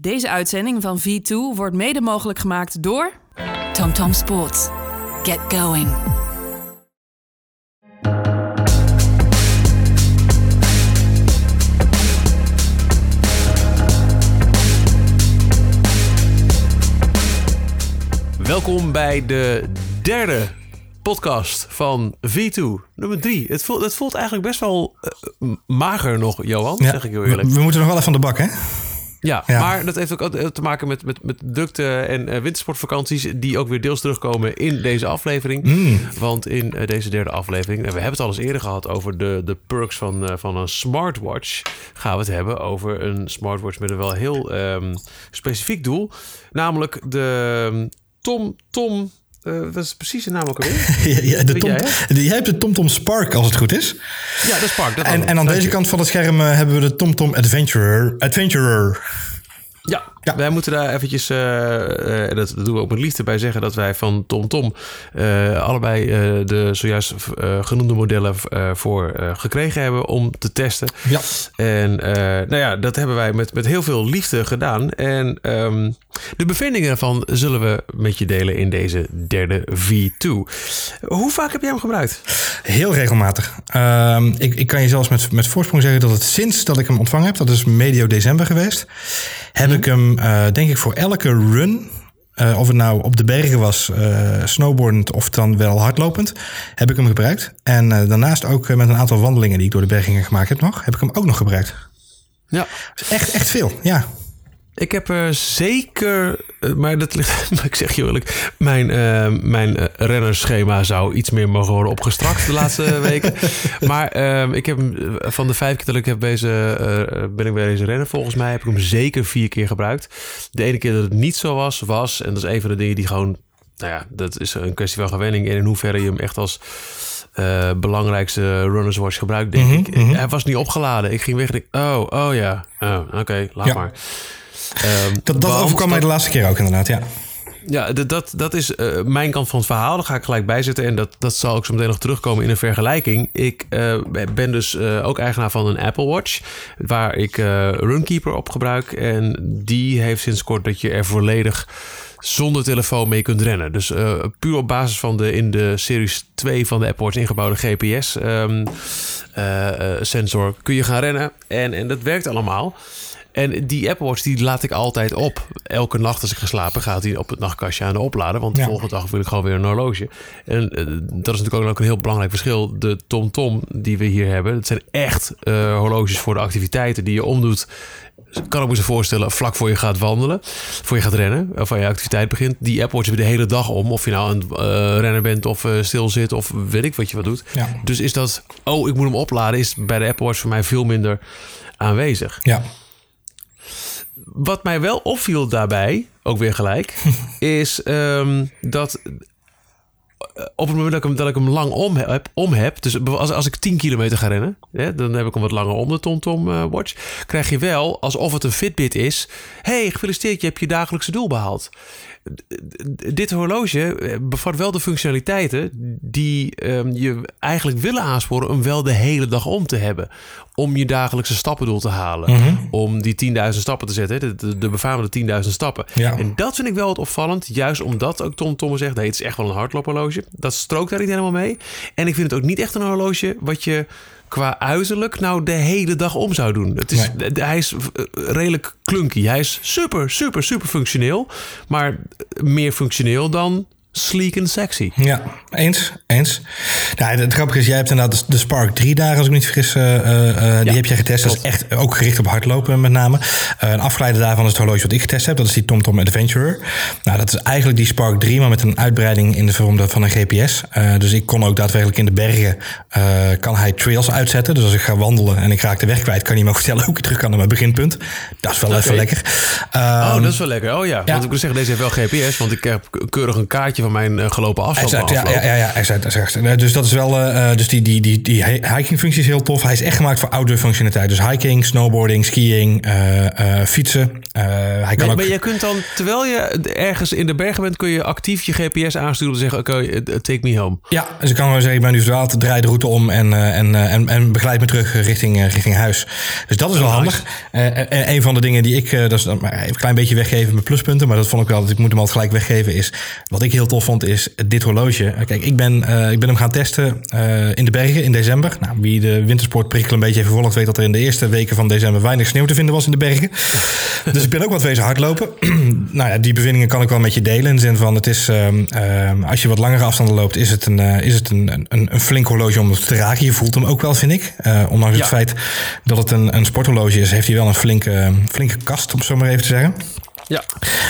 Deze uitzending van V2 wordt mede mogelijk gemaakt door... TomTom Sports. Get going. Welkom bij de derde podcast van V2, nummer drie. Het voelt, het voelt eigenlijk best wel eh, mager nog, Johan, zeg ik heel eerlijk. We, we moeten nog wel even van de bak, hè? Ja, Ja. maar dat heeft ook te maken met, met, met drukte en eh, wintersportvakanties... die ook weer deels terugkomen in deze aflevering. Mm. Want in eh, deze derde aflevering... en we hebben het al eens eerder gehad over de, de perks van, eh, van een smartwatch... gaan we het hebben over een smartwatch met een wel heel ehm, specifiek doel. Namelijk de ehm, Tom Tom... eh, wat is precies de naam ook alweer? Ja, ja, de tom, jij, de- jij hebt de TomTom Spark, als het goed is. Ja, dat is Park. Dat was En, en aan Dank deze je. kant van het scherm eh, hebben we de TomTom Adventurer. Adventurer. Ja, Ja. wij moeten daar eventjes, eh, eh, dat, dat doen we ook met liefde bij zeggen, dat wij van TomTom eh, allebei de zojuist genoemde modellen voor gekregen hebben om te testen. Ja. En nou ja, dat hebben wij met, met heel veel liefde gedaan. En ehm, de bevindingen ervan zullen we met je delen in deze derde V2. Hoe vaak heb jij hem gebruikt? Heel regelmatig. Ehm, ik, ik kan je zelfs met, met voorsprong zeggen dat het sinds dat ik hem ontvangen heb, dat is medio december geweest, heb Mhm. ik hem, eh, denk ik, voor elke run, eh, of het nou op de bergen was, eh snowboardend of dan wel hardlopend, heb ik hem gebruikt. En daarnaast ook met een aantal wandelingen die ik door de bergingen gemaakt heb nog, heb ik hem ook nog gebruikt. Ja. Echt, echt veel, ja. Ik heb er zeker, eh, maar dat ligt, ik zeg je eerlijk, mijn, eh, mijn eh, rennerschema zou iets meer mogen worden opgestrakt de laatste weken. Maar eh, ik heb hem eh, van de vijf keer dat ik heb deze, eh, ben ik bij deze rennen, volgens mij heb ik hem zeker vier keer gebruikt. De ene keer dat het niet zo was, was, en dat is een van de dingen die gewoon, nou ja, dat is een kwestie van gewenning en in hoeverre je hem echt als eh, belangrijkste runners watch gebruikt, denk ik. Hij was niet opgeladen. Ik ging weg en ik, oh, oh ja, oh, oké, laat Ja. maar. Ehm, Dat, dat overkwam mij de laatste keer ook inderdaad, ja. ja, dat, dat, is eh, mijn kant van het verhaal. Daar ga ik gelijk bij zitten. En dat, dat zal ook zo meteen nog terugkomen in een vergelijking. Ik eh, ben dus eh, ook eigenaar van een Apple Watch. Waar ik Runkeeper op gebruik. En die heeft sinds kort dat je er volledig zonder telefoon mee kunt rennen. Dus puur op basis van de in de Series 2 van de Apple Watch ingebouwde GPS ehm, eh, eh, kun je gaan rennen. En, en dat werkt allemaal. En die Apple Watch die laat ik altijd op. Elke nacht als ik ga slapen gaat hij op het nachtkastje aan de opladen. Want de Ja. volgende dag wil ik gewoon weer een horloge. En eh, dat is natuurlijk ook een heel belangrijk verschil. De TomTom die we hier hebben. Dat zijn echt eh, horloges voor de activiteiten die je omdoet. Kan ik me zo voorstellen, vlak voor je gaat wandelen, voor je gaat rennen, of aan je activiteit begint. Die Apple Watch heb je de hele dag om. Of je nou een eh, renner bent of eh, stil zit of weet ik wat je wat doet. Ja. Dus is dat, oh ik moet hem opladen, is bij de Apple Watch voor mij veel minder aanwezig. Ja. Wat mij wel opviel daarbij, ook weer gelijk, is ehm, dat eh, op het moment dat ik hem, dat ik hem lang om heb, om heb dus als, als ik 10 kilometer ga rennen, hè, dan heb ik hem wat langer om de TomTom eh, Watch, krijg je wel, alsof het een Fitbit is, hey, gefeliciteerd, je hebt je dagelijkse doel behaald. Dit horloge eh, bevat wel de functionaliteiten die ehm, je eigenlijk willen aansporen om wel de hele dag om te hebben. Om je dagelijkse stappendoel te halen. Mhm. Om die 10.000 stappen te zetten. De, de, de befaamde 10.000 stappen. Ja. En dat vind ik wel wat opvallend. Juist omdat ook Tom Tomme zegt, nee, het is echt wel een hardloophorloge. Dat strookt daar niet helemaal mee. En ik vind het ook niet echt een horloge wat je qua uiterlijk nou de hele dag om zou doen. Het is, Nee. Hij is eh, redelijk klunky. Hij is super, super, super functioneel. Maar meer functioneel dan sleek en sexy. Ja, eens. eens. Nou, het grappige is, jij hebt inderdaad de Spark 3 dagen, als ik me niet vergis. eh, eh, eh, die heb jij getest. Dat is echt ook gericht op hardlopen met name. Eh, een afgeleide daarvan is het horloge wat ik getest heb. Dat is die TomTom Adventurer. Nou, dat is eigenlijk die Spark 3, maar met een uitbreiding in de vorm van een GPS. Dus ik kon ook daadwerkelijk in de bergen, kan hij trails uitzetten. Dus als ik ga wandelen en ik raak de weg kwijt, kan hij me ook vertellen hoe ik terug kan naar mijn beginpunt. Dat is wel even lekker. Oh, Ehm, dat is wel lekker. Oh ja, want ik wil zeggen, deze heeft wel GPS. Want ik heb keurig een kaartje van mijn eh, gelopen afstand. Exact, ja, ja, ja, ja, exact, exact. Dus dat is wel, eh, eh, dus die, die, die, die hiking functie is heel tof. Hij is echt gemaakt voor outdoor functionaliteit. Dus hiking, snowboarding, skiing, eh, eh, fietsen. Eh, hij kan maar, ook... maar je kunt dan, terwijl je ergens in de bergen bent, kun je actief je GPS aansturen te zeggen: Oké, take me home. Ja, dus ik kan gewoon zeggen, ik ben nu verdwaald, draai de route om en, eh, en, en, en begeleid me terug richting, richting huis. Dus dat is wel handig. Eh, en een van de dingen die ik, dat is dan maar even een klein beetje weggeven met pluspunten, maar dat vond ik wel, dat ik moet hem altijd gelijk weggeven, is wat ik heel tof vond, is dit horloge. Eh, Kijk, ik ben, eh, ik ben hem gaan testen eh, in de bergen in december. Nou, wie de wintersportprikkel een beetje heeft vervolgd, weet dat er in de eerste weken van december weinig sneeuw te vinden was in de bergen. dus ik ben ook wat wezen hardlopen. nou ja, die bevindingen kan ik wel met je delen. In de zin van, het is, ehm, ehm, als je wat langere afstanden loopt, is het een, is het een, een, een flink horloge om te raken. Je voelt hem ook wel, vind ik. Ondanks het feit dat het een, een sporthorloge is, heeft hij wel een flinke, flinke kast, om het zo maar even te zeggen. Ja.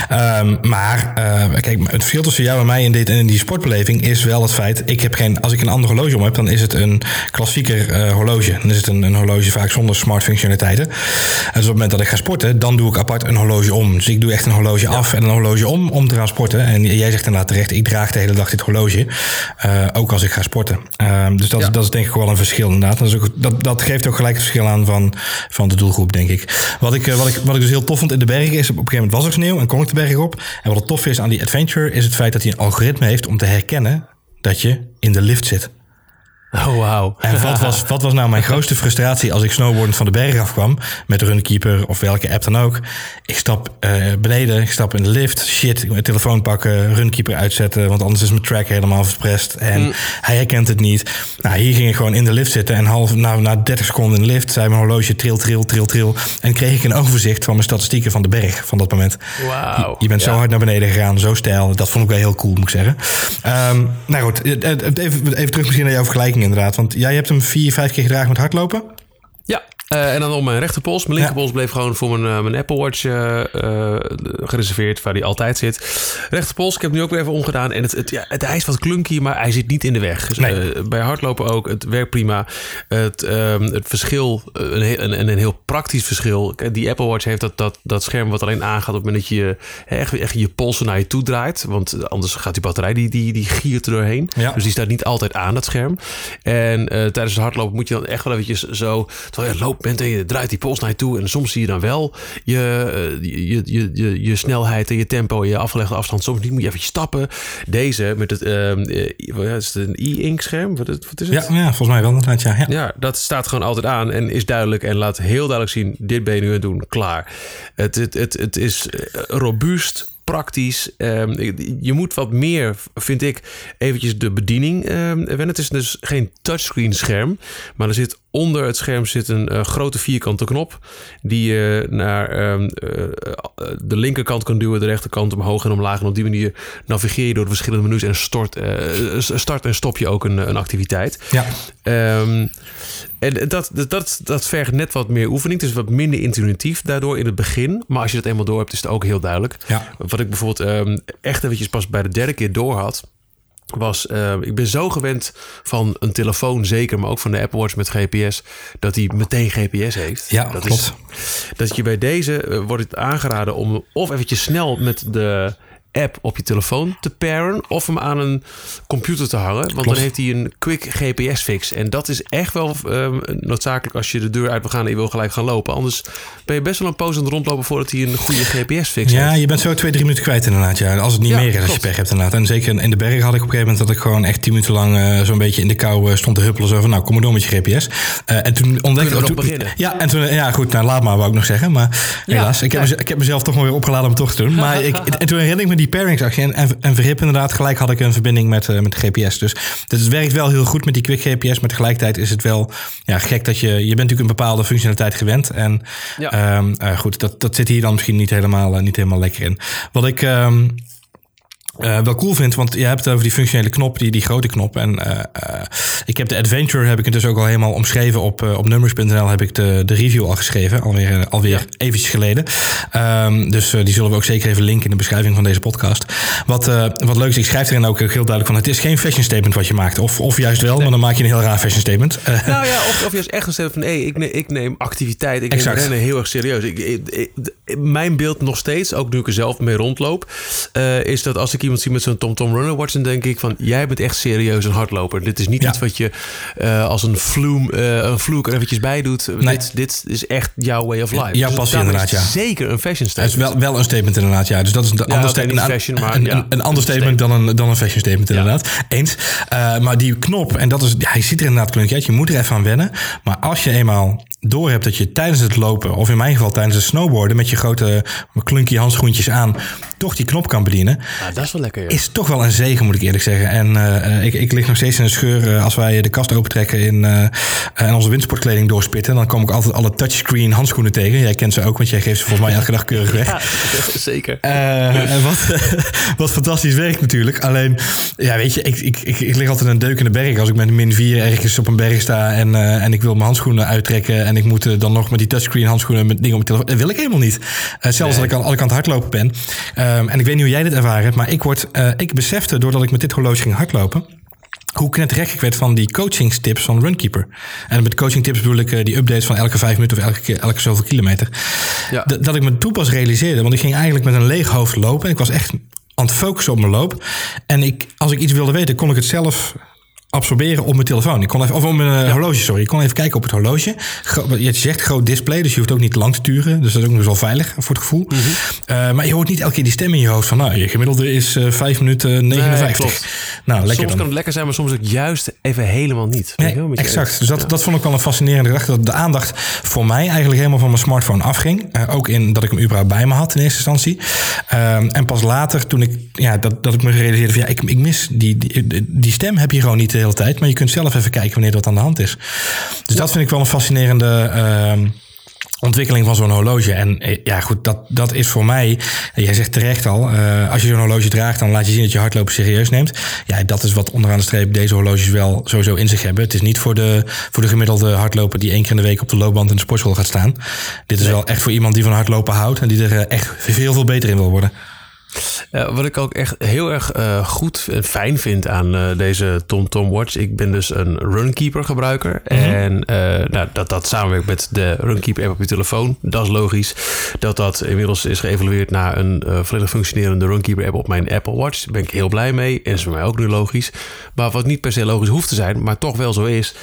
Ehm, maar eh, kijk, het verschil tussen jou en mij in, dit, in die sportbeleving is wel het feit... Ik heb geen, als ik een ander horloge om heb, dan is het een klassieker eh, horloge. Dan is het een, een horloge vaak zonder smart functionaliteiten. En dus op het moment dat ik ga sporten, dan doe ik apart een horloge om. Dus ik doe echt een horloge af en een horloge om om te gaan sporten. En jij zegt inderdaad terecht, ik draag de hele dag dit horloge. eh, ook als ik ga sporten. Ehm, dus dat, is- dat is denk ik wel een verschil inderdaad. Dat, ook, dat, dat geeft ook gelijk het verschil aan van, van de doelgroep, denk ik. Wat ik, wat, ik, wat ik dus heel tof vond in de bergen is... op een gegeven moment was er sneeuw en bergen op. En wat het tof is aan die Adventure... is het feit dat hij een algoritme heeft om te herkennen... dat je in de lift zit. Oh, wauw. En wat was, wat was nou mijn grootste frustratie als ik snowboardend van de berg afkwam met Runkeeper of welke app dan ook? Ik stap eh, beneden, ik stap in de lift, shit, ik moet mijn telefoon pakken, Runkeeper uitzetten, want anders is mijn track helemaal verprest en hij herkent het niet. Nou, hier ging ik gewoon in de lift zitten en half, na, na 30 seconden in de lift zei mijn horloge tril, tril, tril, tril en kreeg ik een overzicht van mijn statistieken van de berg van dat moment. Wauw. Je bent zo hard naar beneden gegaan, zo stijl. Dat vond ik wel heel cool, moet ik zeggen. Ehm, nou goed, eh, eh, even, even terug misschien naar jouw vergelijking inderdaad. Want jij hebt hem vier, vijf keer gedragen met hardlopen. Ja, eh, en dan op mijn rechterpols. Mijn linkerpols bleef gewoon voor mijn, eh, mijn Apple Watch eh, gereserveerd, waar die altijd zit. Rechterpols, ik heb nu ook weer even omgedaan. En het, het, ja, het, hij is wat klunky, maar hij zit niet in de weg. Dus, Nee. bij hardlopen ook, het werkt prima. Het, ehm, het verschil, een, heel- een, een, heel praktisch verschil. Die Apple Watch heeft dat, dat, dat scherm wat alleen aangaat op het moment dat je echt, echt je polsen naar je toe draait. Want anders gaat die batterij, die, die, die giert er doorheen. Ja. Dus die staat niet altijd aan, dat scherm. En tijdens het hardlopen moet je dan echt wel eventjes zo... loopt bent en je draait die pols naar je toe... en soms zie je dan wel je, eh, je, je, je, je snelheid en je tempo en je afgelegde afstand. Soms niet, moet je eventjes stappen. Deze met het... wat is het een e-ink scherm? Wat, wat is het? Ja, ja, volgens mij wel inderdaad, ja. ja. Ja, dat staat gewoon altijd aan en is duidelijk en laat heel duidelijk zien: dit ben je nu aan het doen, klaar. Het, het, het, het is eh, robuust, praktisch. Ehm, je moet wat meer, vind ik, eventjes de bediening wennen. Het is dus geen touchscreen scherm, maar er zit onder het scherm zit een eh, grote vierkante knop die je naar ehm, eh, eh, de linkerkant kan duwen, de rechterkant omhoog en omlaag. En op die manier navigeer je door de verschillende menus en stort, start en stop je ook een, een activiteit. Ja. Ehm, en dat, dat, dat, dat vergt net wat meer oefening. Het is wat minder intuïtief daardoor in het begin. Maar als je dat eenmaal door hebt, is het ook heel duidelijk. Ja. Wat ik bijvoorbeeld ehm, echt eventjes pas bij de derde keer door had... was, ehm, ik ben zo gewend van een telefoon zeker... maar ook van de Apple Watch met GPS... dat die meteen GPS heeft. Ja, dat klopt. Is, dat je bij deze eh, wordt het aangeraden om of eventjes snel met de app op je telefoon te paren of hem aan een computer te hangen, want Klopt. dan heeft hij een quick GPS fix en dat is echt wel ehm, noodzakelijk als je de deur uit wil gaan en je wil gelijk gaan lopen. Anders ben je best wel een poos aan het rondlopen voordat hij een goede GPS fix Ja, heeft. je bent zo twee, drie minuten kwijt inderdaad. Ja. Als het niet Ja, meer is als je pech hebt inderdaad. En zeker in de bergen had ik op een gegeven moment dat ik gewoon echt tien minuten lang eh, zo'n beetje in de kou eh, stond te huppelen. Zo van, nou kom maar door met je GPS. Eh, en toen ontdekte toen- beginnen? Ja, en toen, ja goed, nou laat maar wou ik nog zeggen. Maar helaas, ik heb, ja. mez- ik heb mezelf toch maar weer opgeladen om het toch te doen. Maar ik, en toen herinner ik me die paringsactie en, en, en verhip inderdaad. Gelijk had ik een verbinding met, eh, met de GPS. Dus het werkt wel heel goed met die quick GPS. Maar tegelijkertijd is het wel ja, gek dat je... Je bent natuurlijk een bepaalde functionaliteit gewend. En Ja. Ehm, eh, goed, dat, dat zit hier dan misschien niet helemaal, eh, niet helemaal lekker in. Wat ik ehm, eh, wel cool vind, want je hebt het over die functionele knop, die, die grote knop. En eh, eh, ik heb de Adventure, heb ik het dus ook al helemaal omschreven op, op numbers.nl. Heb ik de, de review al geschreven, alweer, alweer Ja. eventjes geleden. Ehm, dus die zullen we ook zeker even linken in de beschrijving van deze podcast. Wat, wat leuk is, ik schrijf erin ook heel duidelijk van: het is geen fashion statement wat je maakt. Of, of juist wel, maar dan maak je een heel raar fashion statement. Nou ja, of, of juist echt een stel van... Hey, ik, neem, ik neem activiteit, ik Exact. neem rennen heel erg serieus. Ik, ik- ik- mijn beeld nog steeds, ook nu ik er zelf mee rondloop... is dat als ik iemand met zo'n TomTom Runner Watch, dan denk ik van, jij bent echt serieus een hardloper. Dit is niet Ja. iets wat je eh, als een vloem, eh, een vloek er eventjes bij doet. Nee. Dit, dit is echt jouw way of life. Jouw Dus passie is inderdaad, het Zeker een fashion Het is statement. wel, wel een statement inderdaad, ja. Dus dat is een ander statement. fashion, maar een, ja, een, een ander statement dan een, dan een fashion statement inderdaad. Eens. Eh, maar die knop, en dat is, ja, je ziet er inderdaad klunky uit. Je moet er even aan wennen. Maar als je eenmaal door hebt dat je tijdens het lopen, of in mijn geval tijdens het snowboarden, met je grote klunky handschoentjes aan, toch die knop kan bedienen, Ja, dat is wel lekker. is toch wel een zegen, moet ik eerlijk zeggen. En eh, ik, ik lig nog steeds in een scheur eh, als wij de kast opentrekken in, eh, en onze windsportkleding doorspitten. Dan kom ik altijd alle touchscreen handschoenen tegen. Jij kent ze ook, want jij geeft ze volgens mij elke dag keurig weg. Ja, zeker. En wat, wat fantastisch werkt natuurlijk. Alleen, ja, weet je, ik, ik, ik, ik lig altijd een deuk in de berg. Als ik met min 4 ergens op een berg sta en, en ik wil mijn handschoenen uittrekken. En ik moet eh, dan nog met die touchscreen handschoenen met dingen op mijn telefoon. Dat wil ik helemaal niet. Eh, zelfs als ik aan, als ik aan het hardlopen ben. Ehm, en ik weet niet hoe jij dit ervaren hebt, maar ik, word, eh, ik besefte doordat ik met dit horloge ging hardlopen hoe knettergek ik werd van die coachingstips van Runkeeper. En met coachingtips bedoel ik die updates van elke vijf minuten of elke, keer- elke zoveel kilometer. Ja. Dat, dat ik me toen pas realiseerde. Want ik ging eigenlijk met een leeg hoofd lopen. En ik was echt aan het focussen op mijn loop. En ik, als ik iets wilde weten, kon ik het zelf absorberen op mijn telefoon. Ik kon even, of op mijn eh, horloge, sorry. Ik kon even kijken op het horloge. Gro- je zegt groot display, dus je hoeft ook niet lang te turen. Dus dat is ook nog wel veilig voor het gevoel. Mhm. Eh, maar je hoort niet elke keer die stem in je hoofd van... nou, je gemiddelde is eh 5 minuten 59. klopt. nou, lekker soms dan. kan het lekker zijn, maar soms ook juist even helemaal niet. Nee, je exact. Dus dat, Ja. dat vond ik wel een fascinerende gedachte. Dat de aandacht voor mij eigenlijk helemaal van mijn smartphone afging. Ook in dat ik hem überhaupt bij me had in eerste instantie. Ehm, en pas later, toen ik, ja, dat, dat ik me realiseerde van ja, ik, ik mis die, die, die stem heb je gewoon niet hele tijd. Maar je kunt zelf even kijken wanneer dat aan de hand is. Dus dat vind ik wel een fascinerende. ehm, ontwikkeling van zo'n horloge. En eh, ja, goed, dat, dat is voor mij, en jij zegt terecht al, eh, als je zo'n horloge draagt, dan laat je zien dat je hardlopen serieus neemt. Ja, dat is wat onderaan de streep deze horloges wel sowieso in zich hebben. Het is niet voor de, voor de gemiddelde hardloper die één keer in de week op de loopband in de sportschool gaat staan. Dit is wel echt voor iemand die van hardlopen houdt en die er eh, echt veel, veel beter in wil worden. Eh, wat ik ook echt heel erg eh, goed en fijn vind aan eh, deze TomTom Watch. Ik ben dus een Runkeeper gebruiker. En eh, nou, dat dat samenwerkt met de Runkeeper app op je telefoon. Dat is logisch. Dat dat inmiddels is geëvalueerd naar een volledig functionerende Runkeeper app op mijn Apple Watch. Daar ben ik heel blij mee. En is voor mij ook nu logisch. Maar wat niet per se logisch hoeft te zijn, maar toch wel zo is.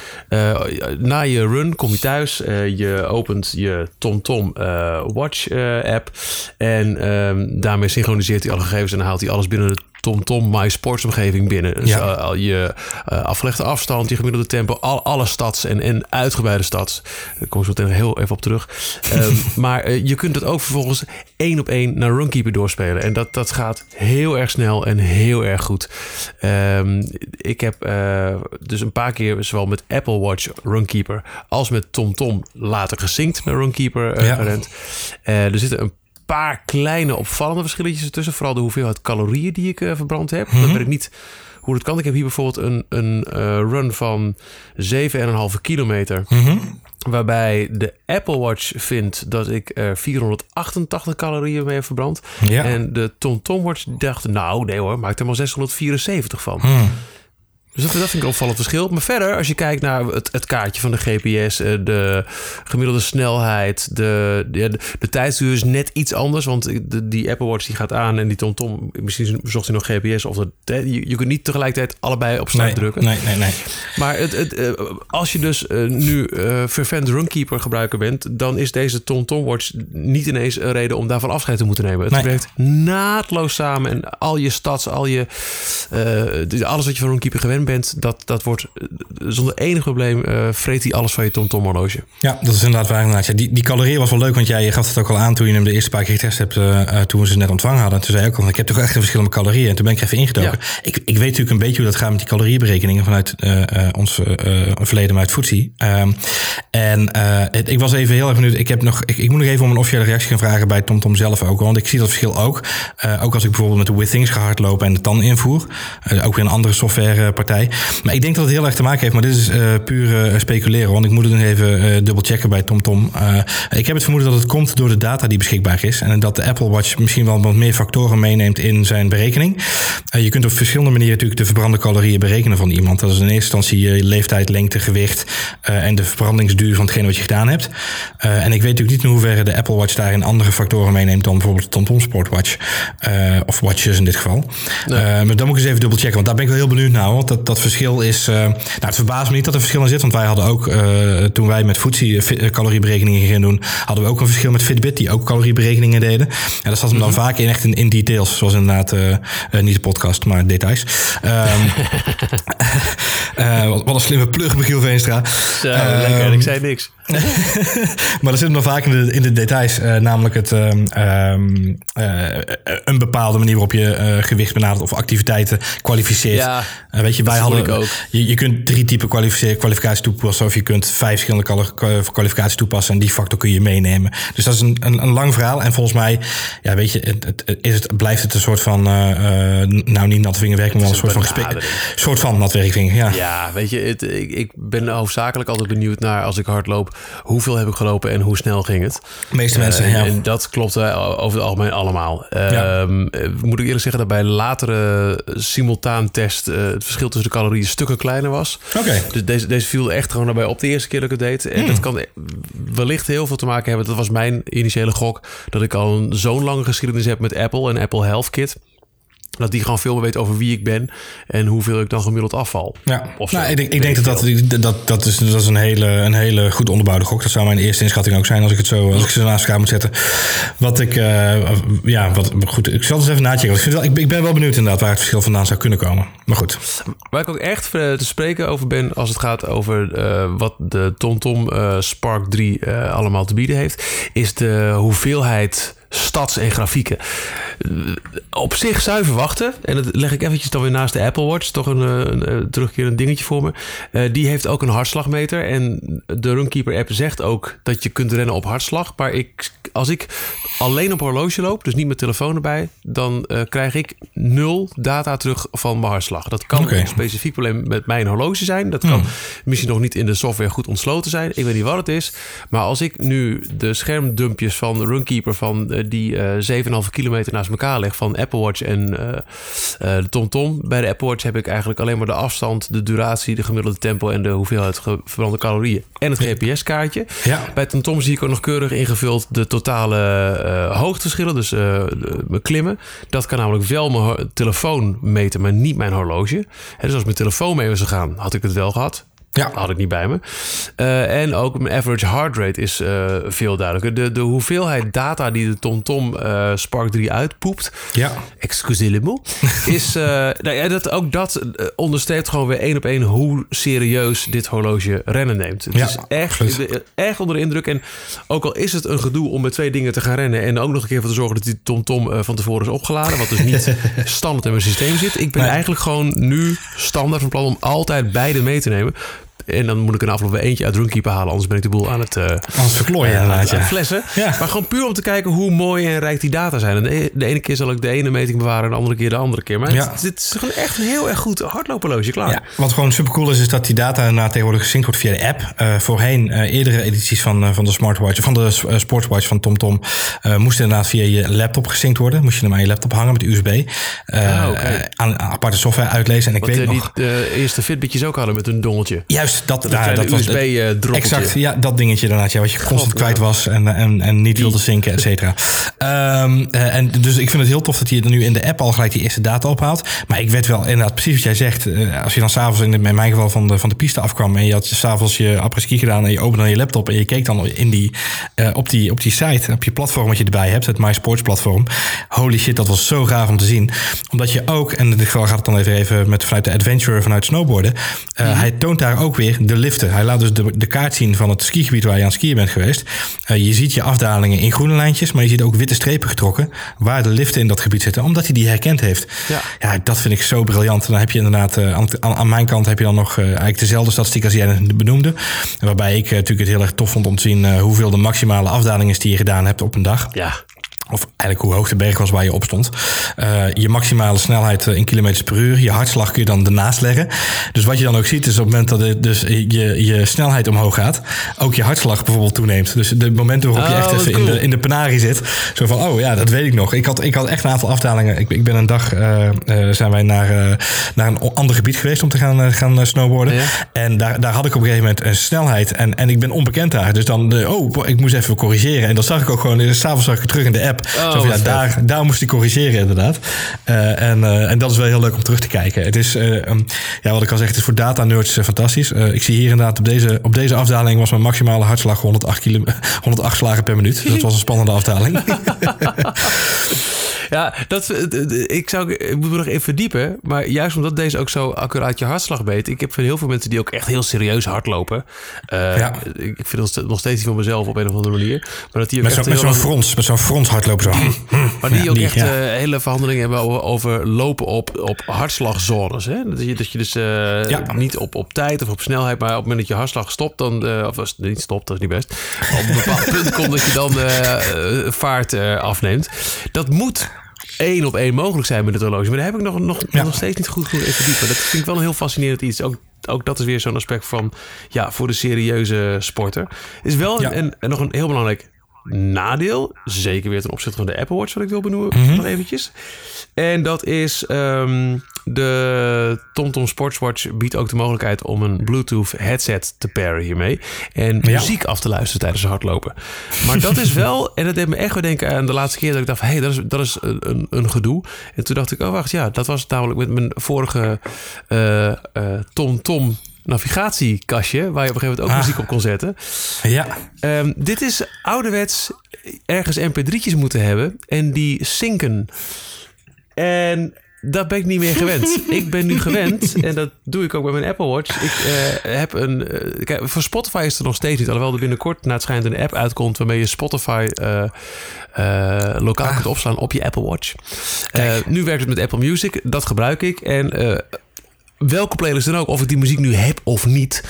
na je run kom je thuis. je opent je TomTom eh, Watch app. En ehm, daarmee synchroniseert hij alle gegevens en haalt hij alles binnen de TomTom My Sports omgeving binnen. Dus Ja. eh, al je eh, afgelegde afstand, je gemiddelde tempo, al, alle stads en, en uitgebreide stads. Daar kom ik zo meteen heel even op terug. Ehm, maar eh, je kunt het ook vervolgens één op één naar Runkeeper doorspelen. En dat, dat gaat heel erg snel en heel erg goed. Ehm, ik heb dus een paar keer zowel met Apple Watch Runkeeper als met TomTom later gesynct naar Runkeeper Ja. gerend. Er zitten een paar kleine opvallende verschilletjes ertussen. Vooral de hoeveelheid calorieën die ik eh, verbrand heb. Mhm. Dat weet ik niet hoe dat kan. Ik heb hier bijvoorbeeld een, een eh, run van 7,5 kilometer. Mhm. Waarbij de Apple Watch vindt dat ik er 488 calorieën mee heb verbrand. Ja. En de TomTom Watch dacht, nou nee hoor, maak er maar 674 van. Hmm. Dus dat, vind ik een opvallend verschil. Maar verder, als je kijkt naar het, het kaartje van de GPS, eh, de gemiddelde snelheid, de, de, de, tijdsduur is net iets anders. Want de, die Apple Watch die gaat aan en die TomTom, misschien zocht hij nog GPS. Of dat, je, je kunt niet tegelijkertijd allebei op start Nee, drukken. nee, nee, nee. Maar het, het, eh, als je dus eh, nu eh fervent Runkeeper gebruiker bent, dan is deze TomTom Watch niet ineens een reden om daarvan afscheid te moeten nemen. Het Nee. werkt naadloos samen en al je stats, al je, eh, alles wat je van Runkeeper gewend bent, dat, dat wordt eh, zonder enig probleem eh vreet hij alles van je TomTom horloge. Ja, dat is inderdaad waar. Inderdaad. Ja, die, die calorieën was wel leuk, want jij je gaf het ook al aan toen je hem de eerste paar keer getest hebt, eh, toen we ze net ontvangen hadden. Toen zei je ook al, ik heb toch echt een verschil met calorieën. En toen ben ik even ingedoken. Ik, ik weet natuurlijk een beetje hoe dat gaat met die calorieberekeningen vanuit eh, ons verleden met Footsie. Ehm, en het- ik was even heel erg benieuwd. Ik, heb nog, ik, ik moet nog even om een officiële reactie gaan vragen bij TomTom zelf ook. Want ik zie dat verschil ook. Ook als ik bijvoorbeeld met de With Things ga hardlopen en de TAN invoer. Ook weer een andere softwarepartij Maar ik denk dat het heel erg te maken heeft, maar dit is uh, puur uh, speculeren. Want ik moet het nog even uh, dubbel checken bij TomTom. ik heb het vermoeden dat het komt door de data die beschikbaar is. En dat de Apple Watch misschien wel wat meer factoren meeneemt in zijn berekening. je kunt op verschillende manieren natuurlijk de verbrande calorieën berekenen van iemand. Dat is in eerste instantie je leeftijd, lengte, gewicht en de verbrandingsduur van hetgene wat je gedaan hebt. en ik weet natuurlijk niet in hoeverre de Apple Watch daarin andere factoren meeneemt dan bijvoorbeeld de TomTom Sportwatch. of watches in dit geval. maar dan moet ik eens even dubbel checken, want daar ben ik wel heel benieuwd naar. Want dat, dat verschil is. Uh, nou, het verbaast me niet dat er verschil in zit. Want wij hadden ook, uh, toen wij met Footsie uh, calorieberekeningen gingen doen, hadden we ook een verschil met Fitbit, die ook calorieberekeningen deden. En dat zat hem dan mhm. vaak in echt in, in details. Zoals inderdaad, niet de podcast, maar details. Um, wat, wat, een slimme plug, Michiel Veenstra. Zo, lekker, ik ehm, zei niks. maar dat zit nog vaak in de, in de details. Uh, namelijk het, uh, een bepaalde manier waarop je gewicht benadert of activiteiten kwalificeert. Ja, weet je, wij hadden ook. Je, je kunt drie typen kwalificaties toepassen. Of je kunt vijf verschillende kwalificaties toepassen. En die factor kun je meenemen. Dus dat is een, een, een lang verhaal. En volgens mij, ja, weet je, het, het, is het, blijft het een soort van. nou, niet natwerking, maar wel een soort van gesprek. soort van natwerking, ja. Ja, weet je, het, ik, ik ben hoofdzakelijk altijd benieuwd naar als ik hardloop hoeveel heb ik gelopen en hoe snel ging het. De meeste mensen, uh, ja. En dat klopt over het algemeen allemaal. Ja. Um, moet ik eerlijk zeggen dat bij latere simultaan test het verschil tussen de calorieën stukken kleiner was. Oké. Dus deze, deze viel echt gewoon daarbij op de eerste keer dat ik het deed. En hmm. dat kan wellicht heel veel te maken hebben. Dat was mijn initiële gok. Dat ik al zo'n lange geschiedenis heb met Apple en Apple Health Kit. Dat die gewoon veel meer weet over wie ik ben en hoeveel ik dan gemiddeld afval. Ja, of nou, ik denk, ik denk dat, dat, dat, dat, is, dat is een hele, een hele goed onderbouwde gok. Dat zou mijn eerste inschatting ook zijn als ik het zo, als ik ze naast elkaar moet zetten. Wat ik, uh, ja, wat goed. Ik zal eens even nachecken. Ik, ik ben wel benieuwd inderdaad waar het verschil vandaan zou kunnen komen. Maar goed. Waar ik ook echt te spreken over ben als het gaat over uh, wat de TomTom uh, Spark 3 allemaal te bieden heeft, is de hoeveelheid stads en grafieken. Op zich zuiver wachten. En dat leg ik eventjes dan weer naast de Apple Watch. Toch een, een, een terugkerend dingetje voor me. Uh, die heeft ook een hartslagmeter. En de Runkeeper app zegt ook dat je kunt rennen op hartslag. Maar ik, als ik alleen op horloge loop, dus niet met telefoon erbij... dan uh, krijg ik nul data terug van mijn hartslag. Dat kan okay. een specifiek probleem met mijn horloge zijn. Dat kan hmm. misschien nog niet in de software goed ontsloten zijn. Ik weet niet wat het is. Maar als ik nu de schermdumpjes van Runkeeper van eh, die uh, 7,5 kilometer naast elkaar leg van Apple Watch en uh, de TomTom. Bij de Apple Watch heb ik eigenlijk alleen maar de afstand, de duratie, de gemiddelde tempo en de hoeveelheid verbrande calorieën en het GPS-kaartje. Ja. Bij TomTom zie ik ook nog keurig ingevuld de totale hoogteverschillen, dus mijn klimmen. Dat kan namelijk wel mijn telefoon meten, maar niet mijn horloge. He, dus als mijn telefoon mee was gegaan, had ik het wel gehad. Ja. Had ik niet bij me. Uh, en ook mijn average heart rate is uh, veel duidelijker. De, de hoeveelheid data die de TomTom uh, Spark 3 uitpoept. Ja. Excusez le mot. is, nou ja, dat, ook dat onderstreept gewoon weer één op één hoe serieus dit horloge rennen neemt. Het ja, is echt, echt onder de indruk. En ook al is het een gedoe om met twee dingen te gaan rennen. En ook nog een keer voor te zorgen dat die TomTom van tevoren is opgeladen. Wat dus niet standaard in mijn systeem zit. Ik ben eigenlijk gewoon nu standaard van plan om altijd beide mee te nemen. En dan moet ik een afloop weer eentje uit Runkeeper halen. Anders ben ik de boel aan het... Uh, anders verklooien uh, inderdaad, ja. flessen. Ja. Maar gewoon puur om te kijken hoe mooi en rijk die data zijn. En de, de, ene keer zal ik de ene meting bewaren... en de andere keer de andere keer. Maar ja. dit is gewoon echt een heel erg goed hardloperloosje. Klaar. Ja, wat gewoon super cool is... is dat die data na tegenwoordig gesynct wordt via de app. Uh, voorheen, eerdere edities van, van de smartwatch... van de sportswatch van TomTom... moesten inderdaad via je laptop gesynct worden. Moest je hem aan je laptop hangen met USB. Ah, okay. aan, aan, aparte software uitlezen. En ik weet nog... die de eerste Fitbitjes ook hadden met een dongeltje. Juist, dat, daar, dat USB-droppeltje. Exact, ja, dat dingetje. Ja, wat je constant kwijt was en, en, en niet wilde zinken, et cetera. Um, en dus ik vind het heel tof dat je er nu in de app al gelijk die eerste data ophaalt. Maar ik weet wel inderdaad precies wat jij zegt. Uh, als je dan s'avonds in, in mijn geval van de, van de piste afkwam en je had s'avonds je apres-ski gedaan en je opende dan je laptop en je keek dan in die, uh, op, die, op die site, op je platform wat je erbij hebt, het MySports platform. Holy shit, dat was zo gaaf om te zien. Omdat je ook, en dit gaat het dan even, even met, vanuit de adventure, vanuit snowboarden. Uh, mm. Hij toont daar ook weer de liften. Hij laat dus de, de kaart zien van het skigebied waar je aan het skiën bent geweest. Uh, je ziet je afdalingen in groene lijntjes, maar je ziet ook witte strepen getrokken waar de liften in dat gebied zitten, omdat hij die herkend heeft. Ja, ja dat vind ik zo briljant. En dan heb je inderdaad uh, aan, aan, mijn kant heb je dan nog uh, eigenlijk dezelfde statistiek als jij benoemde. Waarbij ik natuurlijk het heel erg tof vond om te zien hoeveel de maximale afdaling is die je gedaan hebt op een dag. Ja. Of eigenlijk hoe hoog de berg was waar je op stond. Uh, je maximale snelheid in kilometers per uur. Je hartslag kun je dan ernaast leggen. Dus wat je dan ook ziet is op het moment dat het dus je, je snelheid omhoog gaat, ook je hartslag bijvoorbeeld toeneemt. Dus de momenten waarop je echt even in, de, in de penarie zit. Zo van, oh ja, dat weet ik nog. Ik had, ik had echt een aantal afdalingen. Ik, ik ben een dag, uh, zijn wij naar, naar een ander gebied geweest om te gaan, gaan snowboarden. En daar, daar had ik op een gegeven moment een snelheid. En, en ik ben onbekend daar. Dus dan, oh, ik moest even corrigeren. En dan zag ik ook gewoon, s'avonds zag ik terug in de app. Oh, Zo van, ja, daar, daar moest ik corrigeren inderdaad. Uh, en, uh, en dat is wel heel leuk om terug te kijken. Het is, uh, um, ja, wat ik al zeg, het is voor data nerds fantastisch. ik zie hier inderdaad op deze, op deze afdaling was mijn maximale hartslag 108, kilo, 108 slagen per minuut. Dat was een spannende afdaling. Ja, dat, ik, zou, ik moet me nog even verdiepen. Maar juist omdat deze ook zo accuraat je hartslag weet. Ik heb heel veel mensen die ook echt heel serieus hardlopen. Uh, ja. Ik vind het nog steeds niet van mezelf op een of andere manier. Maar dat die ook met zo'n zo frons, met zo'n frons hardlopen zo. maar die ook echt uh, hele verhandelingen hebben over, over, lopen op, op hartslagzones. Hè? Dat, je, dat je dus uh, niet op, op tijd of op snelheid, maar op het moment dat je hartslag stopt, dan, of als het niet stopt, dat is niet best. Op een bepaald punt komt dat je dan vaart afneemt. Dat moet één op één mogelijk zijn met het horloge. Maar daar heb ik nog, nog, nog steeds niet goed goed even dieper. Dat vind ik wel een heel fascinerend iets. Ook, ook dat is weer zo'n aspect van, ja, voor de serieuze sporter. Is wel een, en nog een heel belangrijk nadeel. Zeker weer ten opzichte van de Apple Watch, wat ik wil benoemen. Mhm. Nog eventjes. En dat is um, de TomTom Sportswatch biedt ook de mogelijkheid om een Bluetooth headset te pairen hiermee. En muziek af te luisteren tijdens het hardlopen. Maar dat is wel, en dat deed me echt weer denken aan de laatste keer dat ik dacht: hé, hey, dat is, dat is een, een, gedoe. En toen dacht ik: oh wacht, ja, dat was namelijk met mijn vorige uh, uh, TomTom navigatiekastje, waar je op een gegeven moment ook ah. muziek op kon zetten. Ja. Um, dit is ouderwets ergens mp3'tjes moeten hebben en die zinken. En dat ben ik niet meer gewend. ik ben nu gewend, en dat doe ik ook bij mijn Apple Watch. Ik uh, heb een. Uh, kijk, voor Spotify is er nog steeds niet. Alhoewel er binnenkort naar het schijnt een app uitkomt waarmee je Spotify uh, lokaal ah. kunt opslaan op je Apple Watch. nu werkt het met Apple Music, dat gebruik ik. En welke playlist dan ook, of ik die muziek nu heb of niet,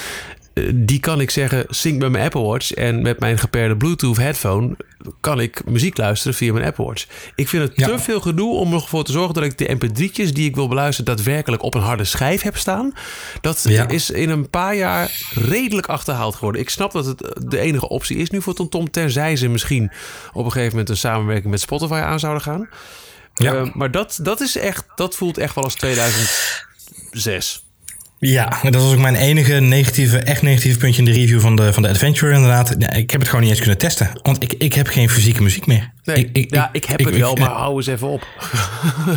eh, die kan ik zeggen, sync met mijn Apple Watch. En met mijn geperde Bluetooth headphone kan ik muziek luisteren via mijn Apple Watch. Ik vind het te veel gedoe om ervoor te zorgen dat ik de mp3'tjes die ik wil beluisteren daadwerkelijk op een harde schijf heb staan. Dat is in een paar jaar redelijk achterhaald geworden. Ik snap dat het de enige optie is nu voor TomTom, tenzij ze misschien op een gegeven moment een samenwerking met Spotify aan zouden gaan. Ja. Uh, maar dat, dat is echt, dat voelt echt wel als 2000 zes. Ja, dat was ook mijn enige negatieve, echt negatieve puntje in de review van de, van de Adventure inderdaad. ik heb het gewoon niet eens kunnen testen, want ik, ik heb geen fysieke muziek meer. Nee, ik, ja, ik heb het wel, maar hou eens even op.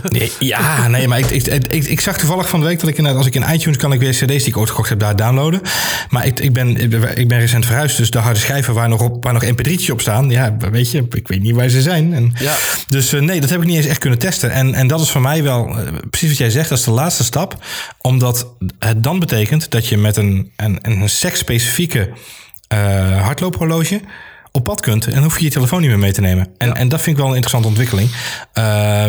Nee, ja, nee, maar ik, ik, ik, zag toevallig van de week dat ik inderdaad, als ik in iTunes kan ik weer cd's die ik ooit gekocht heb, daar downloaden. Maar ik, ik, ben, ik ben recent verhuisd, dus de harde schijven waar nog, op, waar nog mp3'tjes op staan, ja, weet je, ik weet niet waar ze zijn. En, ja. Dus uh, nee, dat heb ik niet eens echt kunnen testen. En, en dat is voor mij wel, uh, precies wat jij zegt, dat is de laatste stap. Omdat het dan betekent dat je met een, een, een seksspecifieke uh, hardloophorloge op pad kunt en hoef je je telefoon niet meer mee te nemen. En, en dat vind ik wel een interessante ontwikkeling. Uh,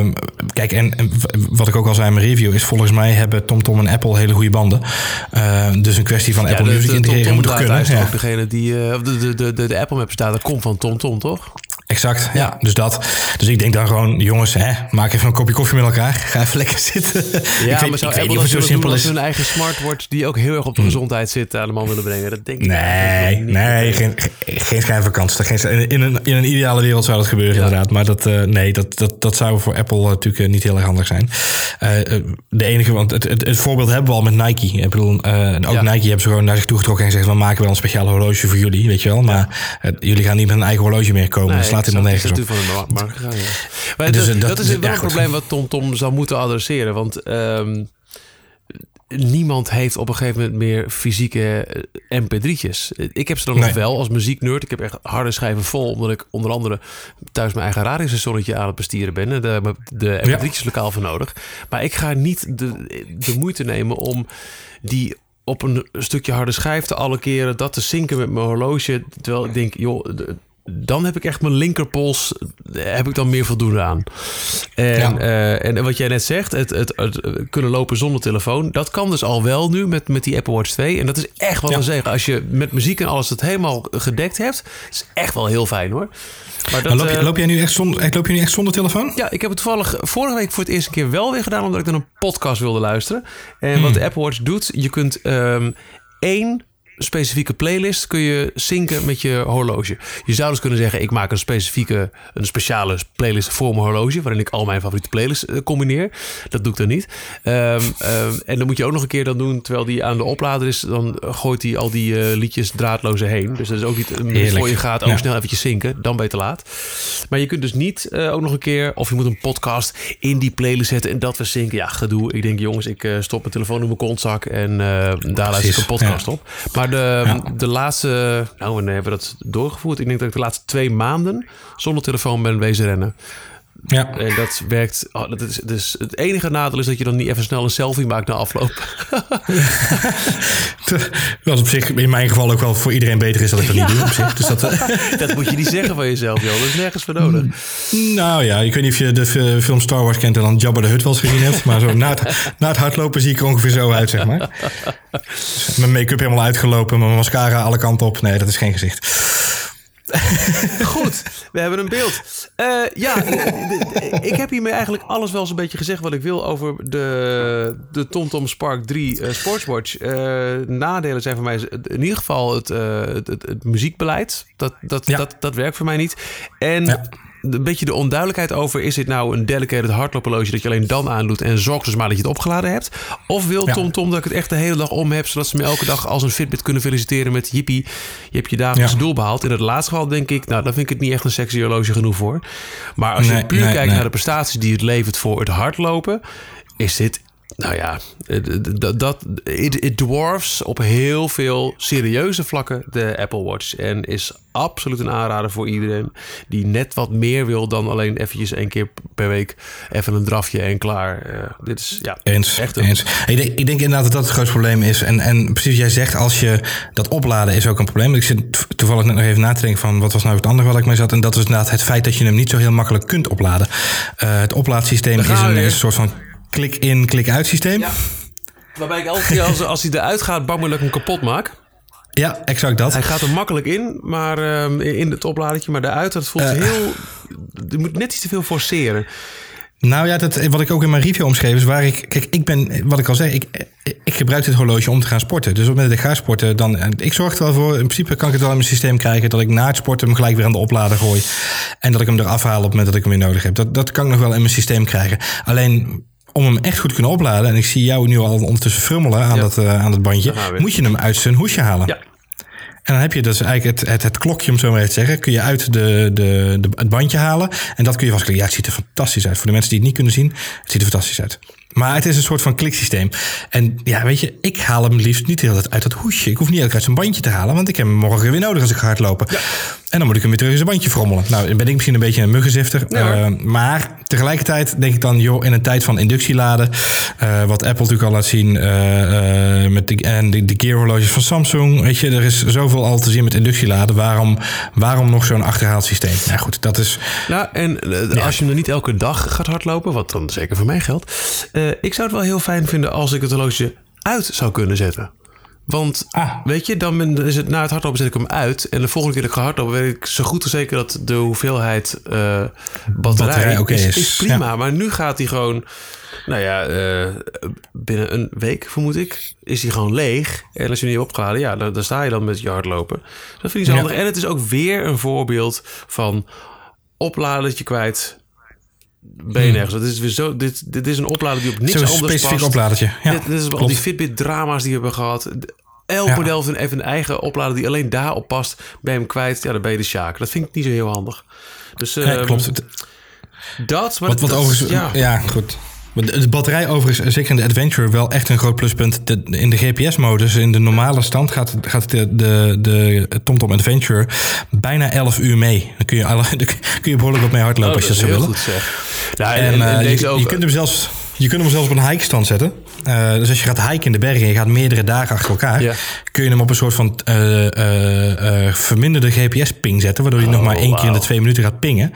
kijk, en, en, wat ik ook al zei in mijn review is volgens mij hebben TomTom en Apple hele goede banden. Uh, dus een kwestie van Apple Music integreren moet kunnen. Ja. ook degene die uh, de, de, de, de Apple Maps staat, dat komt van TomTom, toch? Exact, ja. Dus dat. Dus ik denk dan gewoon, jongens, hè, maak even een kopje koffie met elkaar. Ga even lekker zitten. Ja, ik weet, maar zou ik weet niet zo simpel is. hun eigen smartwatch die ook heel erg op de hmm. gezondheid zit aan de man willen brengen. Dat denk ik Nee, niet. nee, geen, geen schijnvakantie. Geen, in, een, in een ideale wereld zou dat gebeuren inderdaad. Maar dat, uh, nee, dat, dat, dat zou voor Apple natuurlijk niet heel erg handig zijn. Uh, de enige, want het, het, het, voorbeeld hebben we al met Nike. Ik bedoel, uh, ook ja. Nike hebben ze gewoon naar zich toe getrokken en gezegd, we maken wel een speciaal horloge voor jullie, weet je wel. Maar jullie gaan niet met een eigen horloge meer komen. Nee, slaat helemaal nergens op. Van de markt gegaan, ja. Maar dus, dat, dat, is wel een probleem wat TomTom Tom zou moeten adresseren. Want um, niemand heeft op een gegeven moment meer fysieke eh, mp3'tjes. Ik heb ze dan nog wel als muzieknerd. Ik heb echt harde schijven vol, omdat ik onder andere thuis mijn eigen radiostationnetje aan het bestieren ben. De, de mp3'tjes lokaal voor nodig. Maar ik ga niet de, de moeite nemen om die op een stukje harde schijf te alle keren dat te zinken met mijn horloge. Terwijl ik denk, joh, dan heb ik echt mijn linkerpols, heb ik dan meer voldoende aan. En, uh, en wat jij net zegt, het, het, kunnen lopen zonder telefoon, dat kan dus al wel nu met, met die Apple Watch 2. En dat is echt wel ja. een zegen. Als je met muziek en alles het helemaal gedekt hebt, is echt wel heel fijn hoor. Maar Maar loop, je- loop jij nu echt zonder, loop je nu echt zonder telefoon? Ja, ik heb het toevallig vorige week voor het eerste keer wel weer gedaan, omdat ik dan een podcast wilde luisteren. En Hmm. wat de Apple Watch doet, je kunt ehm, één specifieke playlist kun je synken met je horloge. Je zou dus kunnen zeggen, ik maak een specifieke, een speciale playlist voor mijn horloge, waarin ik al mijn favoriete playlists eh, combineer. Dat doe ik dan niet. Ehm, ehm, en dan moet je ook nog een keer dan doen, terwijl die aan de oplader is, dan gooit hij al die eh, liedjes draadloze heen. Dus dat is ook niet een voor je gaat, ook Ja. snel eventjes zinken, dan ben je te laat. Maar je kunt dus niet eh, ook nog een keer, of je moet een podcast in die playlist zetten en dat we zinken. Ja, gedoe. Ik denk, jongens, ik stop mijn telefoon in mijn kontzak en daar luister ik een podcast ja. op. Maar de, de laatste, nou, wanneer hebben we dat doorgevoerd? Ik denk dat ik de laatste twee maanden zonder telefoon ben wezen rennen. Ja. En dat werkt. oh, dat is, dus het enige nadeel is dat je dan niet even snel een selfie maakt na afloop. Wat op zich in mijn geval ook wel voor iedereen beter is dat ik dat niet doe. Op zich. Dus dat, eh, dat moet je niet zeggen van jezelf, joh. Dat is nergens voor nodig. nou ja, ik weet niet of je de fi- film Star Wars kent en dan Jabba de Hutt wel eens gezien hebt. Maar zo na het, na het hardlopen zie ik er ongeveer zo uit, zeg maar. Dus mijn make-up helemaal uitgelopen, mijn mascara alle kanten op. Nee, dat is geen gezicht. Goed, we hebben een beeld. Eh, ja, ik heb hiermee eigenlijk alles wel zo'n beetje gezegd wat ik wil over de, de TomTom Spark 3 eh, Sportswatch. Eh, nadelen zijn voor mij in ieder geval het, het, het, het muziekbeleid. Dat, dat, Ja. dat, dat werkt voor mij niet. En Ja. Een beetje de onduidelijkheid over... is dit nou een dedicated hardloophorloge dat je alleen dan aandoet... en zorg dus maar dat je het opgeladen hebt? Of wil Ja. TomTom dat ik het echt de hele dag om heb... zodat ze me elke dag als een Fitbit kunnen feliciteren met... jippie, je hebt je dagelijkse Ja. doel behaald. In het laatste geval denk ik... nou, dan vind ik het niet echt een sexy horloge genoeg voor. Maar als je puur nee, kijkt nee. naar de prestaties die het levert voor het hardlopen... is dit... Nou ja, eh, dat, dat it, it dwarfs op heel veel serieuze vlakken de Apple Watch. En is absoluut een aanrader voor iedereen die net wat meer wil dan alleen eventjes één keer per week even een drafje en klaar. Eh, dit is ja, Eens, echt een, eens. Ik denk, ik denk inderdaad dat dat het grootste probleem is. En, en precies wat jij zegt, als je dat opladen is ook een probleem. Ik zit toevallig net nog even na te denken van wat was nou het andere waar ik mee zat. En dat is inderdaad het feit dat je hem niet zo heel makkelijk kunt opladen. Eh, het oplaadsysteem een, is een soort van klik-in, klik-uit systeem. Ja. Waarbij ik elke keer als, als hij eruit gaat, bang ben dat ik hem kapot maak. Ja, exact dat. Hij gaat er makkelijk in, maar ehm, in het opladertje, maar daaruit, dat voelt Eh. heel... Je moet net iets te veel forceren. Nou ja, dat, wat ik ook in mijn review omschreef is waar ik... Kijk, ik ben, wat ik al zei, ik, ik gebruik dit horloge om te gaan sporten. Dus op het moment dat ik ga sporten, dan... Ik zorg er wel voor, in principe kan ik het wel in mijn systeem krijgen... dat ik na het sporten hem gelijk weer aan de oplader gooi. En dat ik hem eraf haal op het moment dat ik hem weer nodig heb. Dat, dat kan ik nog wel in mijn systeem krijgen. Alleen om hem echt goed te kunnen opladen... en ik zie jou nu al ondertussen frummelen aan, Ja. dat, eh, aan dat bandje... Moet je hem uit zijn hoesje halen. Ja, En dan heb je dus eigenlijk het, het, het klokje, om zo maar even te zeggen, kun je uit de, de, de, het bandje halen. En dat kun je vastklikken. Ja, het ziet er fantastisch uit. Voor de mensen die het niet kunnen zien, het ziet er fantastisch uit. Maar het is een soort van kliksysteem. En ja, weet je, ik haal hem liefst niet de hele tijd uit dat hoesje. Ik hoef niet elke uit zijn bandje te halen, want ik heb hem morgen weer nodig als ik ga hardlopen. En dan moet ik hem weer terug in zijn bandje frommelen. Nou, dan ben ik misschien een beetje een muggenzifter. Eh, maar tegelijkertijd denk ik dan, joh, in een tijd van inductieladen, eh, wat Apple natuurlijk al laat zien, eh, met de, en de, de van Samsung, weet je, er is zoveel al te zien met inductieladen. Waarom, waarom nog zo'n achterhaald systeem? Nou goed, dat is, Nou, en als je hem er niet elke dag gaat hardlopen, wat dan zeker voor mij geldt. Eh, ik zou het wel heel fijn vinden als ik het horloge uit zou kunnen zetten. Want Ah. weet je, dan is het na het hardlopen zet ik hem uit. En de volgende keer dat ik ga hardlopen, weet ik zo goed als zeker dat de hoeveelheid eh, batterij, Batterij is, prima. Maar nu gaat hij gewoon, nou ja, eh, binnen een week vermoed ik, is hij gewoon leeg. En als je niet opgeladen, ja, dan, dan sta je dan met je hardlopen. Dat vind ik zo Ja. handig. En het is ook weer een voorbeeld van opladertje kwijt. Ben je nergens. Dat is weer zo, dit, dit is een oplader die op niks Hmm. zo'n anders specifiek past. opladertje. Ja, dit, dit is al die Fitbit-drama's die we hebben gehad. Elk Ja. model heeft een, eigen oplader die alleen daarop past. Ben je hem kwijt, ja, dan ben je de sjaak. Dat vind ik niet zo heel handig. Dus Ja, ehm, klopt. Het- dat, maar Wat, wat dat- overigens, ja. ja. goed. De batterij overigens, zeker in de Adventure, wel echt een groot pluspunt. De- in de GPS-modus, in de normale stand, gaat, gaat de, de, de TomTom Adventure bijna 11 uur mee. Dan kun je, alle, dan kun je behoorlijk wat mee hardlopen Oh, als je dat dat is zou heel willen. goed zeg. En, En, en- en eh, deze je, ook. je kunt hem zelfs... Je kunt hem zelfs op een hike-stand zetten. Eh, dus als je gaat hiken in de bergen en je gaat meerdere dagen achter elkaar, Ja. kun je hem op een soort van eh, eh, eh, verminderde GPS-ping zetten, waardoor hij nog maar één keer in de Oh, twee minuten gaat pingen.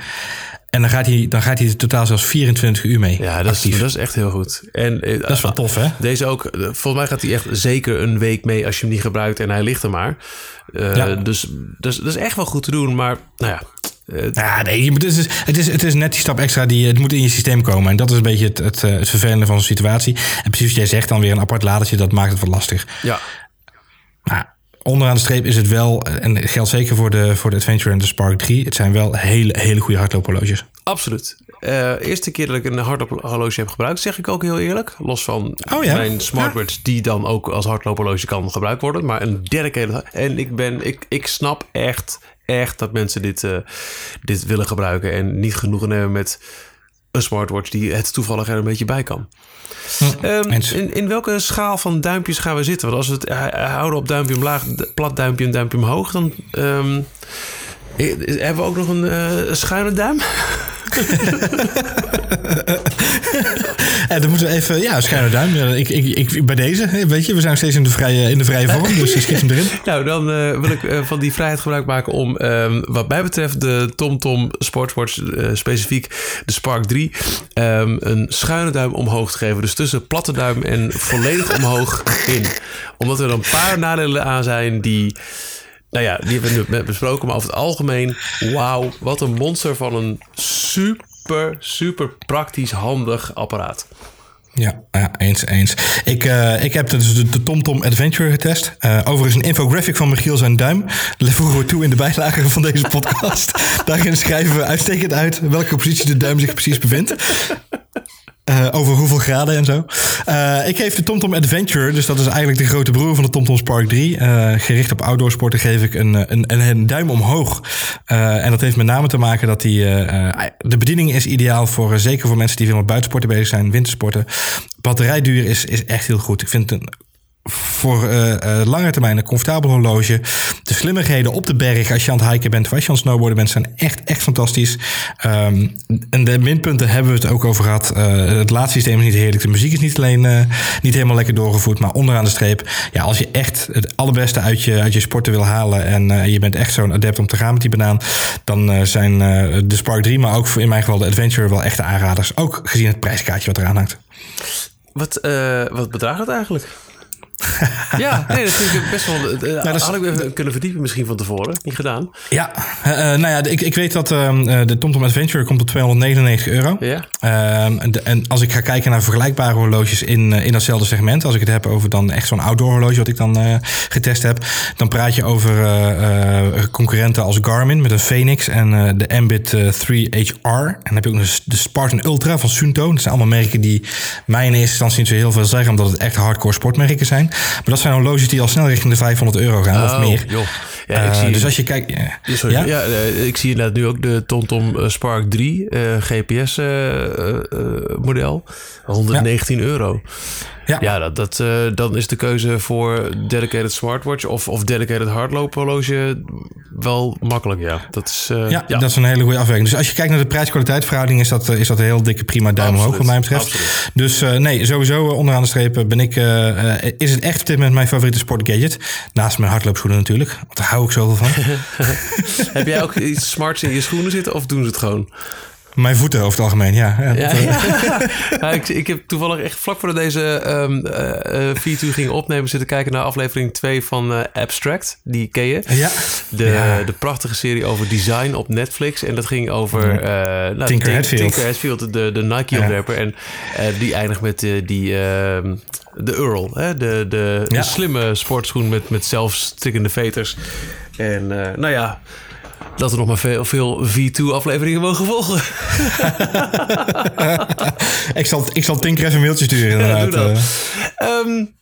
En dan gaat hij, dan gaat hij totaal zelfs 24 uur mee. ja, dat is, dat is echt heel goed. En, eh, Dat is wel tof, hè? Deze ook, eh, volgens mij gaat hij echt zeker een week mee als je hem niet gebruikt en hij ligt er maar. Ja. dus, dus dat is echt wel goed te doen. Maar nou ja, Uh, ja, nee, het is, het, is, het is net die stap extra die het moet in je systeem komen. En dat is een beetje het, het, het vervelende van zo'n situatie. En precies wat jij zegt, dan weer een apart ladertje, dat maakt het wat lastig. Ja. Maar onderaan de streep is het wel, en geldt zeker voor de, voor de Adventure en de Spark 3, het zijn wel hele, hele goede hardloophorloges. Absoluut. Uh, eerste keer dat ik een hardloophorloge heb gebruikt, zeg ik ook heel eerlijk. Los van oh, ja? mijn smartwatch, die dan ook als hardloophorloge kan gebruikt worden. Maar een derde keer. En ik, ben, ik, ik snap echt, echt dat mensen dit, uh, dit willen gebruiken. En niet genoegen nemen met een smartwatch die het toevallig er een beetje bij kan. Um, in, in welke schaal van duimpjes gaan we zitten? Want als we het houden op duimpje omlaag, plat duimpje en duimpje omhoog, dan um, hebben we ook nog een uh, schuine duim. en dan moeten we even, ja, schuine duim. Ik, ik, ik, bij deze, weet je, we zijn steeds in de vrije, in de vrije vorm, dus schiet hem erin. Nou, dan uh, wil ik uh, van die vrijheid gebruik maken om, um, wat mij betreft, de TomTom Sportswatch, uh, specifiek de Spark 3, um, een schuine duim omhoog te geven. Dus tussen platte duim en volledig omhoog in. Omdat er een paar nadelen aan zijn die nou ja, die hebben we besproken. Maar over het algemeen, wauw, wat een monster van een super, super praktisch handig apparaat. Ja, ja, eens, eens. Ik, uh, ik heb dus de, de TomTom Adventure getest. Uh, overigens een infographic van Michiel zijn duim. Dat voegen we toe in de bijlage van deze podcast. Daarin schrijven we uitstekend uit welke positie de duim zich precies bevindt. Uh, over hoeveel graden en zo. Uh, ik geef de TomTom Adventure, dus dat is eigenlijk de grote broer van de TomTom Spark 3. Uh, eh, gericht op outdoorsporten geef ik een, een duim omhoog. en dat heeft met name te maken dat die, de bediening is ideaal voor, zeker voor mensen die veel met buitensporten bezig zijn, wintersporten. Batterijduur is, is echt heel goed. Ik vind het een voor uh, lange termijn een comfortabel horloge. De slimmigheden op de berg als je aan het hiken bent of als je aan het snowboarden bent zijn echt, echt fantastisch. Um, en de minpunten hebben we het ook over gehad. Uh, het laadsysteem is niet heerlijk. De muziek is niet alleen niet helemaal lekker doorgevoerd. Maar onderaan de streep, ja, als je echt het allerbeste uit je, uit je sporten wil halen en je bent echt zo'n adept om te gaan met die banaan, dan zijn de Spark 3, maar ook in mijn geval de Adventure wel echte aanraders. Ook gezien het prijskaartje wat eraan hangt. Wat, wat bedraagt het eigenlijk? ja, nee, dat vind ik best wel. Uh, nou, had ik even kunnen verdiepen misschien van tevoren. Niet gedaan. Ja, uh, nou ja, ik, ik weet dat uh, de TomTom Adventure komt op 299 euro. Ja. Ehm, de, en als ik ga kijken naar vergelijkbare horloges in, in datzelfde segment, als ik het heb over dan echt zo'n outdoor horloge wat ik dan getest heb, dan praat je over concurrenten als Garmin met een Phoenix en de Ambit 3HR. En dan heb je ook nog de Spartan Ultra van Sunto. Dat zijn allemaal merken die mij in eerste instantie niet zo heel veel zeggen, omdat het echt hardcore sportmerken zijn. Maar dat zijn horloges die al snel richting de 500 euro gaan of oh, meer. Joh. Ja, ik uh, zie, dus als je kijkt... Ja, sorry, ja? ja uh, ik zie inderdaad nu ook de TomTom Spark 3 uh, GPS model. 119 euro. Ja, ja dat, dat, dan is de keuze voor dedicated smartwatch of, of dedicated hardloophorloge wel makkelijk. Ja, dat is, uh, ja, ja, dat is een hele goede afweging. Dus als je kijkt naar de prijs-kwaliteit verhouding, is dat, is dat een heel dikke prima duim Absoluut. omhoog, wat mij betreft. Absoluut. Dus uh, nee, sowieso onderaan de streep ben ik, is het echt op dit moment mijn favoriete sportgadget. Naast mijn hardloopschoenen natuurlijk, want daar hou ik zoveel van. Heb jij ook iets smarts in je schoenen zitten of doen ze het gewoon? Mijn voeten over het algemeen, ja. ja, ja, ja. ik, ik, heb toevallig echt vlak voordat deze um, uh, uh, ging opnemen... zitten kijken naar aflevering 2 van uh, Abstract. Die ken je. Ja. De, de prachtige serie over design op Netflix. En dat ging over... Uh, nou, Tinker Hatfield. Tinker Hatfield, de, de Nike-ontwerper. En die eindigt met die... De Earl, hè? De, de, de slimme sportschoen met, met zelfstrikkende veters. En nou ja, dat er nog maar veel, veel V2-afleveringen mogen volgen. ik, zal, ik zal Tinker even een mailtje sturen inderdaad. Ja, um,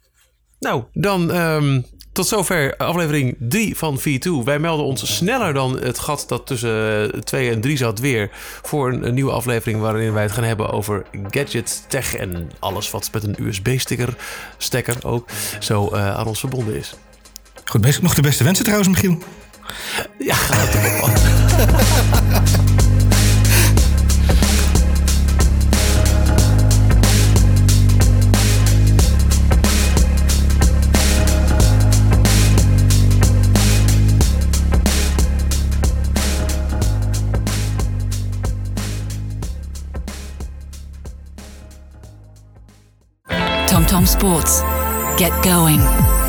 nou, dan um, tot zover aflevering 3 van V2. Wij melden ons sneller dan het gat dat tussen 2 en 3 zat weer... voor een, nieuwe aflevering waarin wij het gaan hebben over gadget, tech... en alles wat met een USB-sticker, stekker ook, zo uh, aan ons verbonden is. Goed. Nog de beste wensen trouwens, Michiel. Ja, Sports. Get going.